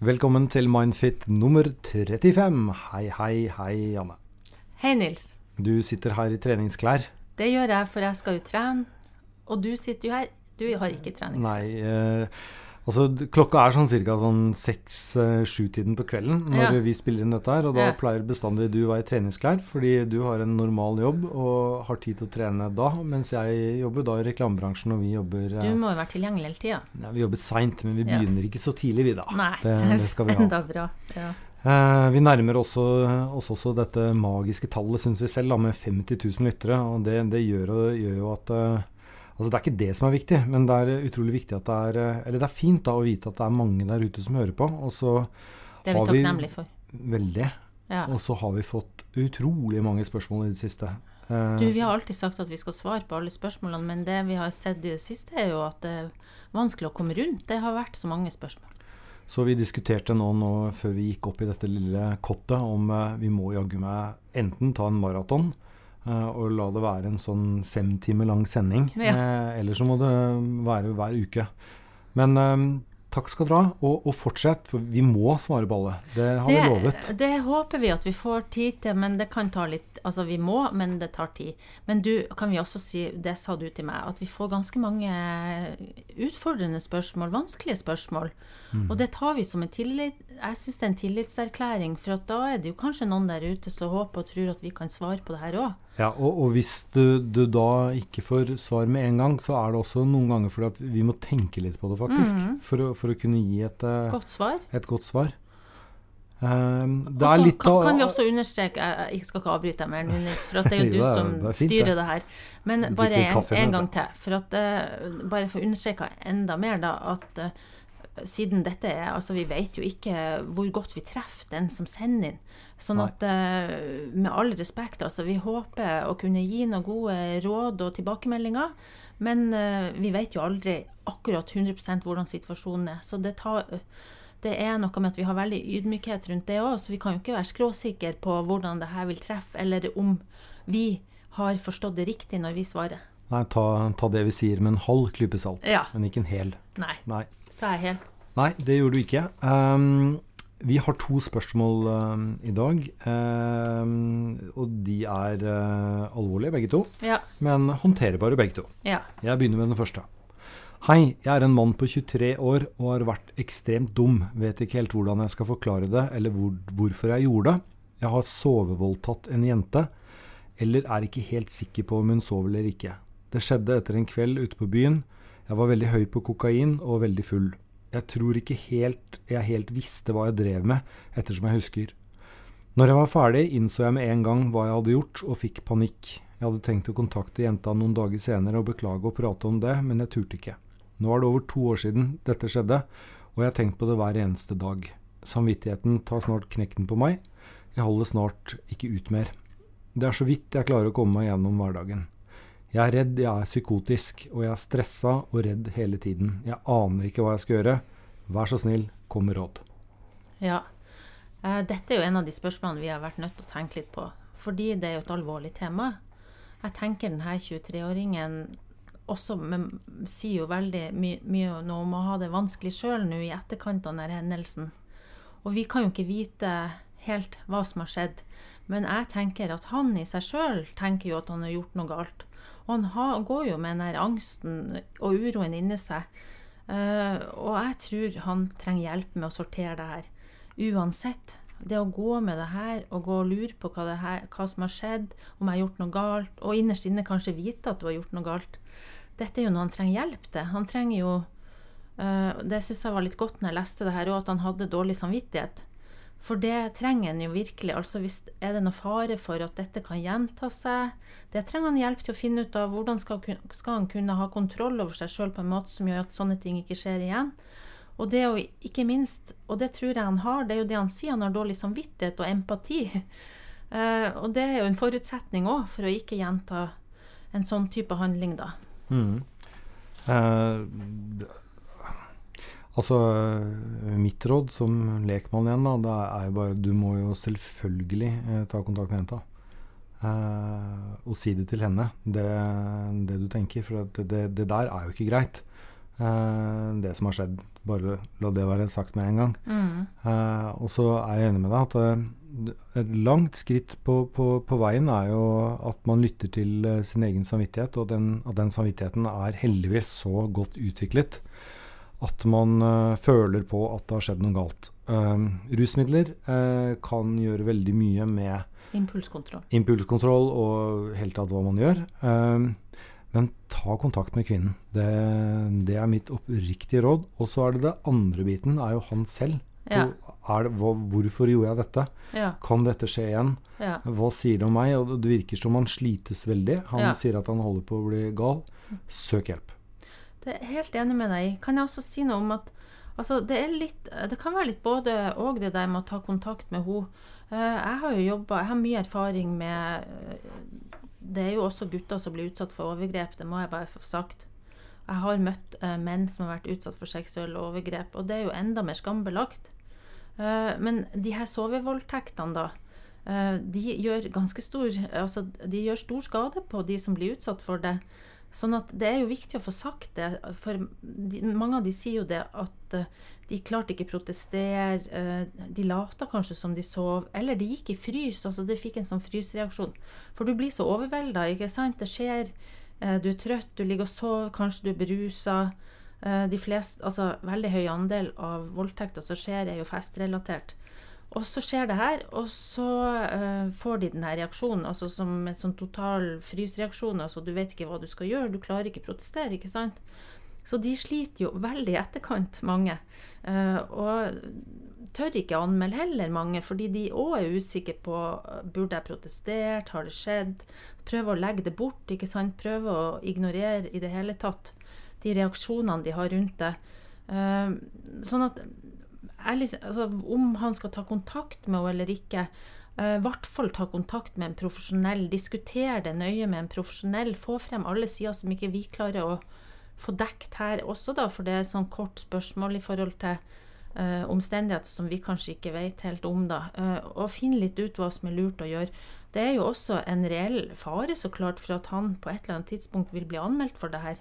Velkommen til Mindfit nummer 35. Hei, hei, hei, Janne. Hei, Nils. Du sitter her i treningsklær. Det gjør jeg, for jeg skal jo trene. Og du sitter jo her. Du har ikke treningsklær. Nei, eh, altså klokka er sånn ca. sånn seks-sju-tiden på kvelden når Ja. vi spiller inn dette her. Og da Ja. pleier bestandig du å være i treningsklær, fordi du har en normal jobb og har tid til å trene da. Mens jeg jobber da i reklamebransjen, og vi jobber eh, Du må jo være tilgjengelig hele tida. ja, Vi jobber seint, men vi begynner ikke så tidlig, vi da. Nei, det, det skal vi ha. enda bra. Ja. Eh, vi nærmer oss også dette magiske tallet, syns vi selv, da, med 50 000 lyttere. Og det, det gjør, jo- gjør jo at eh, Altså Det er ikke det som er viktig, men det er utrolig viktig at det er eh, Eller det er fint da å vite at det er mange der ute som hører på. Og så Det er vi Har vi- takknemlige for. veldig. Ja. Og så har vi fått utrolig mange spørsmål i det siste. Eh, Du, vi har alltid sagt at vi skal svare på alle spørsmålene, men det vi har sett i det siste, er jo at det er vanskelig å komme rundt. Det har vært så mange spørsmål. Så vi diskuterte nå, nå før vi gikk opp i dette lille kottet om eh, vi må jaggu meg enten ta en maraton eh, og la det være en sånn fem timer lang sending. Ja. Eh, eller så må det være hver uke. Men eh, takk skal dere ha, og, og fortsett, for vi må svare på alle. Det har vi lovet. det håper vi at vi får tid til, men det kan ta litt Altså, vi må, men det tar tid. Men du, kan vi også si, det sa du til meg, at vi får ganske mange utfordrende spørsmål, vanskelige spørsmål. Mm. Og det tar vi som en tillit Jeg syns det er en tillitserklæring, for at da er det jo kanskje noen der ute som håper og tror at vi kan svare på det her òg. Ja, og, og hvis du, du da ikke får svar med en gang, så er det også noen ganger fordi at vi må tenke litt på det, faktisk. For, å, for å kunne gi et, eh, Godt svar. et godt svar. Um, det Og er så litt kan, kan vi også understreke Jeg, jeg skal ikke avbryte deg mer nå, Nils, for at det er jo du som det fint, styrer det. her. Men bare en, en gang til. For at, uh, bare for å understreke enda mer, da, at eh, siden dette er Altså, vi vet jo ikke hvor godt vi treffer den som sender inn. Sånn at eh, med all respekt, altså, vi håper å kunne gi noen gode råd og tilbakemeldinger. Men eh, vi vet jo aldri akkurat 100% hvordan situasjonen er. Så det tar det er noe med at vi har veldig ydmykhet rundt det òg, så vi kan jo ikke være skråsikre på hvordan det her vil treffe, eller om vi har forstått det riktig når vi svarer. Nei, ta, ta det vi sier med en halv klype salt, Ja. men ikke en hel. Nei, Nei, er jeg helt. Nei det gjorde du ikke. Um, vi har to spørsmål um, i dag, um, og de er uh, alvorlige begge to, Ja. men håndterbare begge to. Ja. Jeg begynner med den første. Hei, jeg er en mann på 23 år og har vært ekstremt dum. Vet ikke helt hvordan jeg skal forklare det, eller hvor, hvorfor jeg gjorde det. Jeg har sovevoldtatt en jente, eller er ikke helt sikker på om hun sov eller ikke. Det skjedde etter en kveld ute på byen. Jeg var veldig høy på kokain og veldig full. Jeg tror ikke helt jeg helt visste hva jeg drev med, ettersom jeg husker. Når jeg var ferdig, innså jeg med en gang hva jeg hadde gjort, og fikk panikk. Jeg hadde tenkt å kontakte jenta noen dager senere og beklage og prate om det, men jeg turte ikke. Nå er det over to år siden dette skjedde, og jeg har tenkt på det hver eneste dag. Samvittigheten tar snart knekten på meg. Jeg holder snart ikke ut mer. Det er så vidt jeg klarer å komme meg gjennom hverdagen. Jeg er redd, jeg er psykotisk, og jeg er stressa og redd hele tiden. Jeg aner ikke hva jeg skal gjøre. Vær så snill, kom med råd. ja. Eh, Dette er jo en av de spørsmålene vi har vært nødt til å tenke litt på, fordi det er jo et alvorlig tema. Jeg tenker denne 23-åringen også men, sier jo veldig my, mye nå om å ha det vanskelig sjøl nå i etterkant av denne hendelsen. Og vi kan jo ikke vite helt hva som har skjedd, men jeg tenker at han i seg sjøl tenker jo at han har gjort noe galt. Og han har, går jo med den der angsten og uroen inni seg. Uh, og jeg tror han trenger hjelp med å sortere det her. Uansett. Det å gå med det her og gå og lure på hva, her, hva som har skjedd, om jeg har gjort noe galt, og innerst inne kanskje vite at du har gjort noe galt, dette er jo noe han trenger hjelp til. Han trenger jo uh, Det syns jeg var litt godt når jeg leste det her òg, at han hadde dårlig samvittighet. For det trenger en jo virkelig. Altså hvis Er det noe fare for at dette kan gjenta seg? Det trenger han hjelp til å finne ut av. Hvordan skal, skal han kunne ha kontroll over seg sjøl på en måte som gjør at sånne ting ikke skjer igjen? Og det å ikke minst, og det tror jeg han har, det er jo det han sier, han har dårlig samvittighet og empati. Uh, og det er jo en forutsetning òg for å ikke gjenta en sånn type handling, da. Mm. Eh, altså, mitt råd som lekmann igjen, da, det er jo bare Du må jo selvfølgelig eh, ta kontakt med jenta. Eh, og si det til henne, det, det du tenker. For det, det, det der er jo ikke greit, eh, det som har skjedd. Bare la det være sagt med en gang. Mm. Eh, og så er jeg enig med deg at eh, et langt skritt på, på, på veien er jo at man lytter til eh, sin egen samvittighet, og den, at den samvittigheten er heldigvis så godt utviklet at man eh, føler på at det har skjedd noe galt. Eh, rusmidler eh, kan gjøre veldig mye med Impulskontroll. impulskontroll og helt tatt hva man gjør. Um, men ta kontakt med kvinnen. Det, det er mitt oppriktige råd. Og så er det det andre biten, er jo han selv. Ja. Det, hva, hvorfor gjorde jeg dette? Ja. Kan dette skje igjen? ja. Hva sier det om meg? Og det virker som han slites veldig. Han sier at han holder på å bli gal. Søk hjelp. Det er helt enig med deg. Kan jeg også si noe om at altså, det, litt, det kan være litt både og det der med å ta kontakt med henne. Eh, Jeg har jo jobba Jeg har mye erfaring med eh, Det er jo også gutter som blir utsatt for overgrep, det må jeg bare få sagt. Jeg har møtt eh, menn som har vært utsatt for seksuelle overgrep, og det er jo enda mer skambelagt. Men de her sovevoldtektene, da, de gjør ganske stor Altså, de gjør stor skade på de som blir utsatt for det. Sånn at det er jo viktig å få sagt det, for de, mange av de sier jo det at eh, de klarte ikke protestere, eh, de lata kanskje som de sov, eller de gikk i frys, altså det fikk en sånn frysreaksjon. For du blir så overvelda, ikke sant. Det skjer, eh, du er trøtt, du ligger og sover, kanskje du er berusa. De fleste, altså veldig høy andel av voldtekter som skjer, er jo festrelatert. Og så skjer det her, og så uh, får de den her reaksjonen, altså som en sånn total frysreaksjon. Altså du vet ikke hva du skal gjøre, du klarer ikke å protestere, ikke sant. Så de sliter jo veldig i etterkant, mange. Uh, og tør ikke anmelde heller, mange, fordi de òg er usikre på burde jeg protestert, har det skjedd? Prøver å legge det bort, ikke sant. Prøver å ignorere i det hele tatt de reaksjonene de har rundt det. Uh, sånn at litt, altså, Om han skal ta kontakt med henne eller ikke, i hvert fall ta kontakt med en profesjonell. Diskutere det nøye med en profesjonell. Få frem alle sider som ikke vi klarer å få dekt her også, da, for det er et sånn kort spørsmål i forhold til uh, omstendigheter som vi kanskje ikke vet helt om. da, Uh, Og finne litt ut hva som er lurt å gjøre. Det er jo også en reell fare så klart for at han på et eller annet tidspunkt vil bli anmeldt for det her.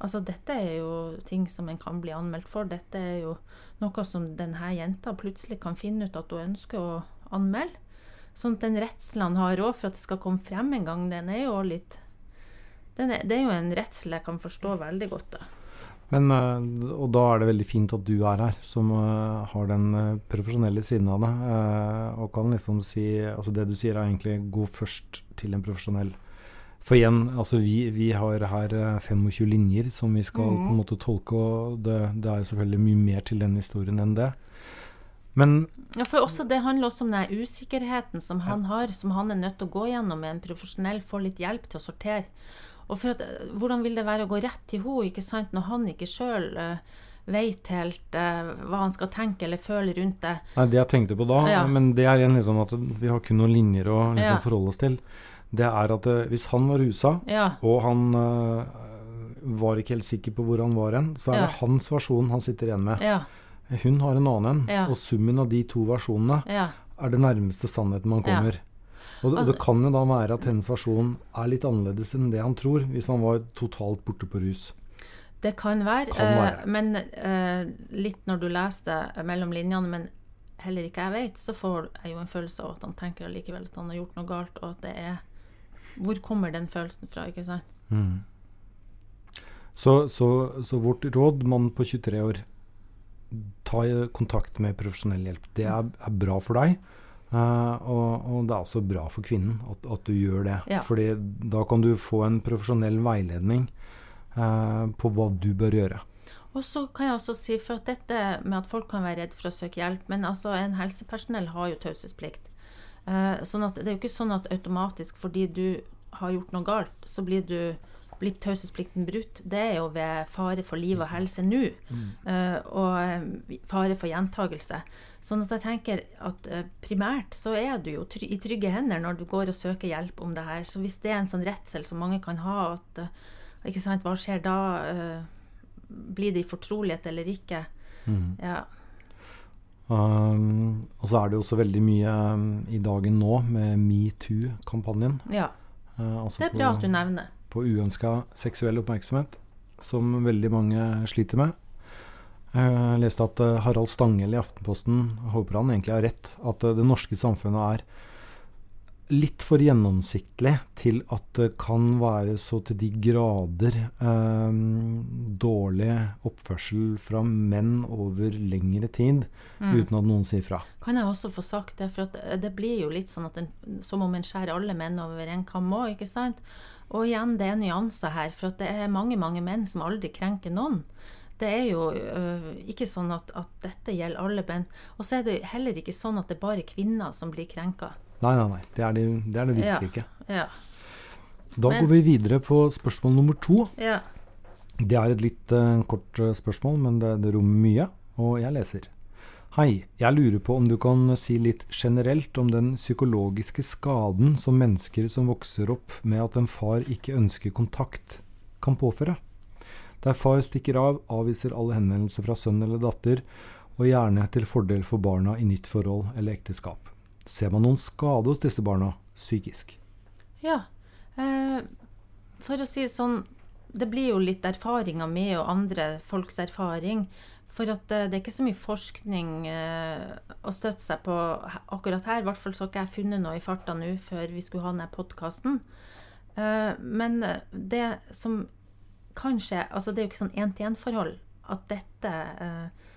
Altså, dette er jo ting som en kan bli anmeldt for. Dette er jo noe som denne jenta plutselig kan finne ut at hun ønsker å anmelde. Sånn at den redselen han har òg for at det skal komme frem en gang, den er jo litt er, Det er jo en redsel jeg kan forstå veldig godt. da. Men, eh, og da er det veldig fint at du er her, som eh, har den eh, profesjonelle siden av det. og kan liksom si Altså det du sier er egentlig gå først til en profesjonell. For igjen, altså vi, vi har her eh, 25 linjer som vi skal mm. på en måte tolke, og det, det er selvfølgelig mye mer til den historien enn det. Men Ja, for også Det handler også om den usikkerheten som han har, som han er nødt til å gå gjennom med en profesjonell, få litt hjelp til å sortere. Og for at, eh, Hvordan vil det være å gå rett til henne ikke sant, når han ikke sjøl uh, vet helt uh, hva han skal tenke eller føle rundt det? Nei, det jeg tenkte på da, Ja. men det er igjen liksom at vi har kun noen linjer å liksom Ja. forholde oss til. Det er at eh, hvis han var rusa, Ja, og han eh, var ikke helt sikker på hvor han var hen, så er det hans versjon han sitter igjen med. ja, Hun har en annen en, og summen av de to versjonene er det nærmeste sannheten man kommer. Og, det, og det Altså- kan jo da være at hennes versjon er litt annerledes enn det han tror, hvis han var totalt borte på rus. Det kan være. Kan være. Uh, men uh, litt når du leser det mellom linjene, men heller ikke jeg vet, så får jeg jo en følelse av at han tenker allikevel at han har gjort noe galt, og at det er Hvor kommer den følelsen fra, ikke sant? Mm. Så, så, så vårt råd, mann på 23 år, ta kontakt med profesjonell hjelp. Det er, er bra for deg. Uh, og, og det er også bra for kvinnen at, at du gjør det. Ja. Fordi da kan du få en profesjonell veiledning uh, på hva du bør gjøre. Og så kan jeg også si, for at dette med at folk kan være redd for å søke hjelp, men altså en helsepersonell har jo taushetsplikt. Eh, sånn at det er jo ikke sånn at automatisk fordi du har gjort noe galt, så blir du blir taushetsplikten brutt. Det er jo ved fare for liv og helse nå, Mm. og eh, fare for gjentagelse. Sånn at jeg tenker at eh, primært så er du jo try i trygge hender når du går og søker hjelp om det her. Så hvis det er en sånn redsel som mange kan ha, at eh, ikke sant, hva skjer da? Eh, blir det i fortrolighet eller ikke? Mm. Ja. Um, og så er det jo også veldig mye um, i dagen nå med metoo-kampanjen. ja. Uh, altså Det er bra at du nevner. på uønska seksuell oppmerksomhet, som veldig mange sliter med. Jeg leste at uh, Harald Stangel i Aftenposten håper han egentlig har rett. At det norske samfunnet er litt for gjennomsiktig til at det kan være så til de grader eh, dårlig oppførsel fra menn over lengre tid, Mm. uten at noen sier fra. Kan jeg også få sagt det? For at det blir jo litt sånn at den, som om en skjærer alle menn over en kam òg, ikke sant? Og igjen, det er nyanser her. For at det er mange, mange menn som aldri krenker noen. Det er jo ø, ikke sånn at, at dette gjelder alle menn. Og så er det heller ikke sånn at det er bare kvinner som blir krenka. Nei, nei, nei. Det er det, det, er det virkelig Ja. ikke. Ja. Da Men- går vi videre på spørsmål nummer to. ja. Det er et litt uh, kort eh, spørsmål, men det, det rommer mye, og jeg leser. Hei, jeg lurer på om du kan si litt generelt om den psykologiske skaden som mennesker som vokser opp med at en far ikke ønsker kontakt, kan påføre. Der far stikker av, avviser alle henvendelser fra sønn eller datter, og gjerne til fordel for barna i nytt forhold eller ekteskap. Ser man noen skade hos disse barna, psykisk? Ja. Eh, for å si det sånn, det blir jo litt erfaringer med og andre folks erfaring. For at eh, det er ikke så mye forskning eh, å støtte seg på akkurat her. I hvert fall så har ikke jeg funnet noe i farta nå før vi skulle ha denne podkasten. Eh, men eh, det som kan skje Altså, det er jo ikke sånn én-til-én-forhold at dette eh,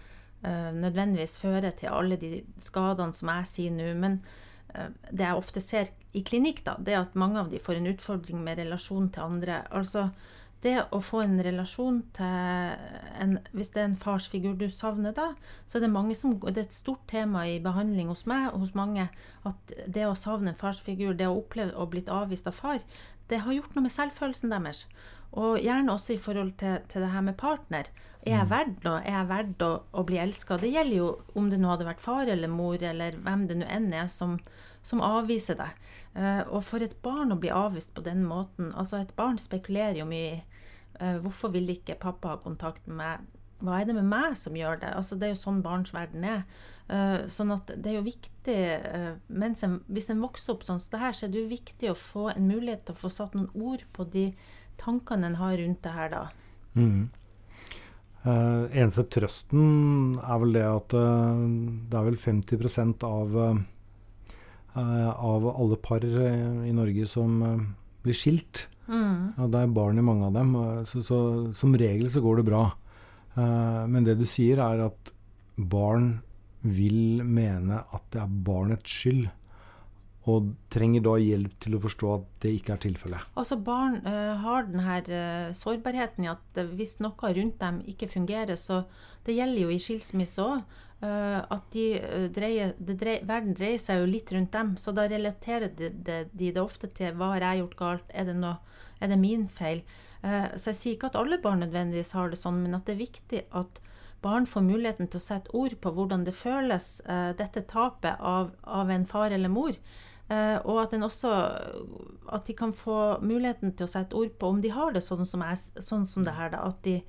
nødvendigvis fører til alle de skadene som jeg sier nå. Men eh, det jeg ofte ser i klinikk, da, det er at mange av de får en utfordring med relasjon til andre. Altså det å få en relasjon til en Hvis det er en farsfigur du savner, da, så er det mange som Det er et stort tema i behandling hos meg og hos mange at det å savne en farsfigur, det å oppleve å blitt avvist av far, det har gjort noe med selvfølelsen deres. Og gjerne også i forhold til, til det her med partner. Er jeg verdt noe? Er jeg verdt å, å bli elska? Det gjelder jo om det nå hadde vært far eller mor, eller hvem det nå enn er som, som avviser deg. Eh, og for et barn å bli avvist på den måten Altså, et barn spekulerer jo mye i hvorfor vil ikke pappa ha kontakt med meg? Hva er det med meg som gjør det? Altså, det er jo sånn barns verden er. Eh, sånn at det er jo viktig eh, en, Hvis en vokser opp sånn som det her, så er det jo viktig å få en mulighet til å få satt noen ord på de tankene en har rundt det her, da. Mm. Uh, eneste trøsten er vel det at uh, det er vel 50 av, uh, av alle par eh, i Norge som eh, blir skilt. Mm. Og det er barn i mange av dem, så, så som regel så går det bra. Uh, men det du sier er at barn vil mene at det er barnets skyld, og trenger da hjelp til å forstå at det ikke er tilfellet. Altså Barn uh, har den her eh, sårbarheten i at hvis noe rundt dem ikke fungerer, så det gjelder jo i skilsmisse òg, at de dreier, verden dreier seg jo litt rundt dem. Så da relaterer de det, de det ofte til hva har jeg gjort galt, er det, noe, er det min feil? Eh, så jeg sier ikke at alle barn nødvendigvis har det sånn, men at det er viktig at barn får muligheten til å sette ord på hvordan det føles, eh, dette tapet av, av en far eller mor. Eh, og at, også, at de kan få muligheten til å sette ord på om de har det sånn som, jeg, sånn som det her. Da, at, de,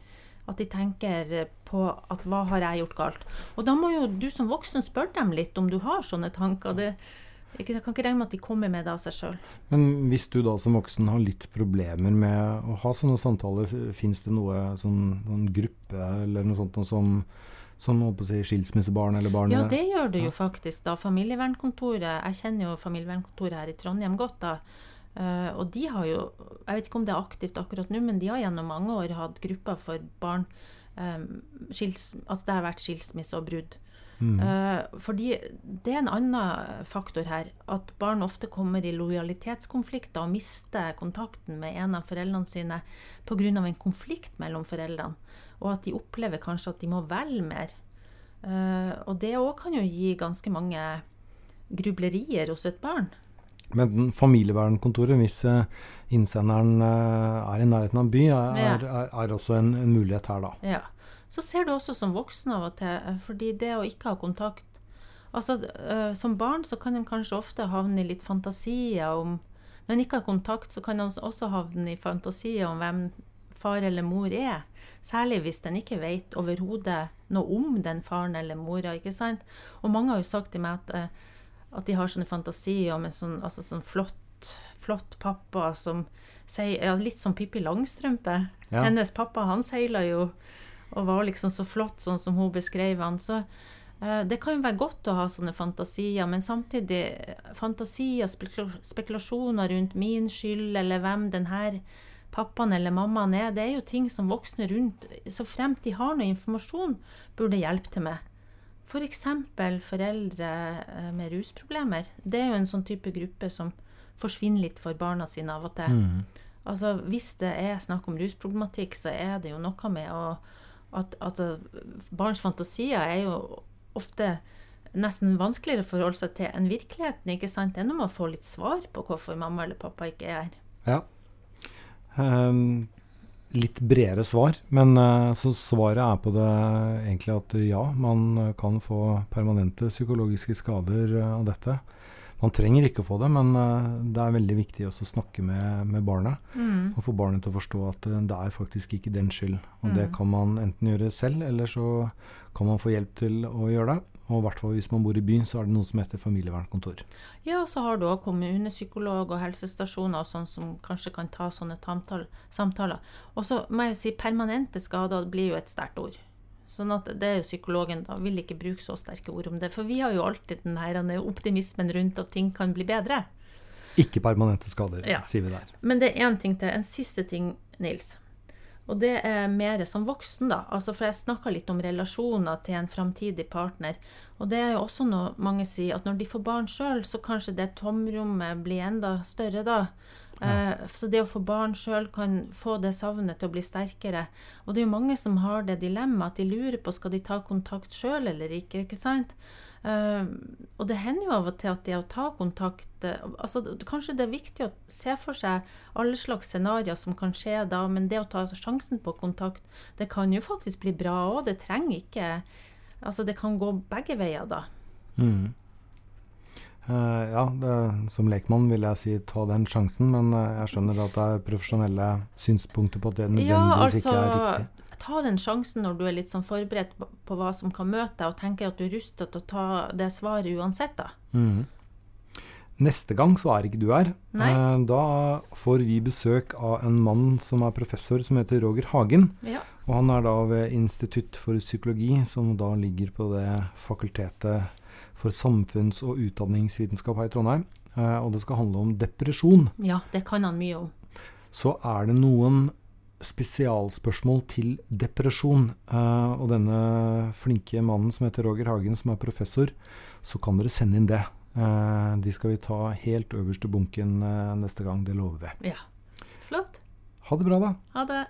at de tenker på at hva har jeg gjort galt. Og da må jo du som voksen spørre dem litt om du har sånne tanker. Det, jeg kan ikke regne med at de kommer med det av seg sjøl. Men hvis du da som voksen har litt problemer med å ha sånne samtaler, fins det noe sånn, noen gruppe eller noe sånt noe som, som si, skilsmissebarn eller barn Ja, det gjør det jo faktisk. da. Familievernkontoret, Jeg kjenner jo familievernkontoret her i Trondheim godt. da. Uh, og de har jo, jeg vet ikke om det er aktivt akkurat nå, men de har gjennom mange år hatt grupper for barn um, skils, Altså det har vært skilsmisse og brudd. Mm. Eh, fordi det er en annen faktor her. At barn ofte kommer i lojalitetskonflikter og mister kontakten med en av foreldrene sine pga. en konflikt mellom foreldrene. Og at de opplever kanskje at de må velge mer. Uh, og det òg kan jo gi ganske mange grublerier hos et barn. Men familievernkontoret, hvis eh, innsenderen er i nærheten av en by, er, er, er også en, en mulighet her, da. Ja. Så ser du også som voksen av og til, eh, fordi det å ikke ha kontakt Altså, eh, Som barn så kan en kanskje ofte havne i litt fantasier om Når en ikke har kontakt, så kan en også havne i fantasier om hvem far eller mor er. Særlig hvis en ikke vet overhodet noe om den faren eller mora. ikke sant? Og mange har jo sagt til meg at, eh, at de har sånne fantasier om en sånn, altså sånn flott, flott pappa som sier ja, Litt som Pippi Langstrømpe. Ja. Hennes pappa han seiler jo og var liksom så flott, sånn som hun beskrev han. Så eh, det kan jo være godt å ha sånne fantasier, men samtidig fantasier, spekulasjoner rundt min skyld, eller hvem den her pappaen eller mammaen er, det er jo ting som voksne rundt, så fremt de har noe informasjon, burde hjelpe til med. F.eks. For foreldre eh, med rusproblemer. Det er jo en sånn type gruppe som forsvinner litt for barna sine av og til. Mm. Altså, hvis det er snakk om rusproblematikk, så er det jo noe med å at, at barns fantasier er jo ofte nesten vanskeligere å forholde seg til enn virkeligheten. ikke sant? Enn om å få litt svar på hvorfor mamma eller pappa ikke er her. Ja. Um, litt bredere svar. Men uh, så svaret er på det egentlig at ja, man kan få permanente psykologiske skader uh, av dette. Man trenger ikke å få det, men uh, det er veldig viktig også å snakke med, med barnet. Mm. Og få barnet til å forstå at det er faktisk ikke den skyld. Og mm. det kan man enten gjøre selv, eller så kan man få hjelp til å gjøre det. Og i hvert fall hvis man bor i byen, så er det noe som heter familievernkontor. Ja, og så har du òg kommunepsykolog og helsestasjoner og sånn som kanskje kan ta sånne samtaler. Og så må jeg si permanente skader blir jo et sterkt ord. Sånn at det er jo psykologen da vil ikke bruke så sterke ord om det. For vi har jo alltid den her optimismen rundt at ting kan bli bedre. Ikke permanente skader, ja. sier vi der. Men det er én ting til. En siste ting, Nils. Og det er mer som voksen, da. Altså, for jeg snakka litt om relasjoner til en framtidig partner. Og det er jo også noe mange sier, at når de får barn sjøl, så kanskje det tomrommet blir enda større da. Ja. Eh, så det å få barn sjøl kan få det savnet til å bli sterkere. Og det er jo mange som har det dilemmaet at de lurer på skal de ta kontakt sjøl eller ikke. ikke sant? Uh, og det hender jo av og til at det å ta kontakt uh, altså Kanskje det er viktig å se for seg alle slags scenarioer som kan skje da, men det å ta sjansen på kontakt, det kan jo faktisk bli bra òg. Det trenger ikke Altså, det kan gå begge veier, da. Mm. Uh, ja, det, som lekmann vil jeg si ta den sjansen, men jeg skjønner at det er profesjonelle synspunkter på at det nødvendigvis ja, altså, ikke er riktig ta den sjansen når du er litt sånn forberedt på, på, hva som kan møte deg, og tenker at du er rustet til å ta det svaret uansett, da. Mm. Neste gang så er ikke du her. Eh, da får vi besøk av en mann som er professor, som heter Roger Hagen. Ja. Og han er da ved Institutt for psykologi, som da ligger på det fakultetet for samfunns- og utdanningsvitenskap her i Trondheim. Eh, og det skal handle om depresjon. Ja, det kan han mye om. Så er det noen spesialspørsmål til depresjon. Uh, og denne flinke mannen som heter Roger Hagen, som er professor, så kan dere sende inn det. Uh, de skal vi ta helt øverst i bunken neste gang. Det lover vi. Ja. Flott. Ha det bra, da. Ha det.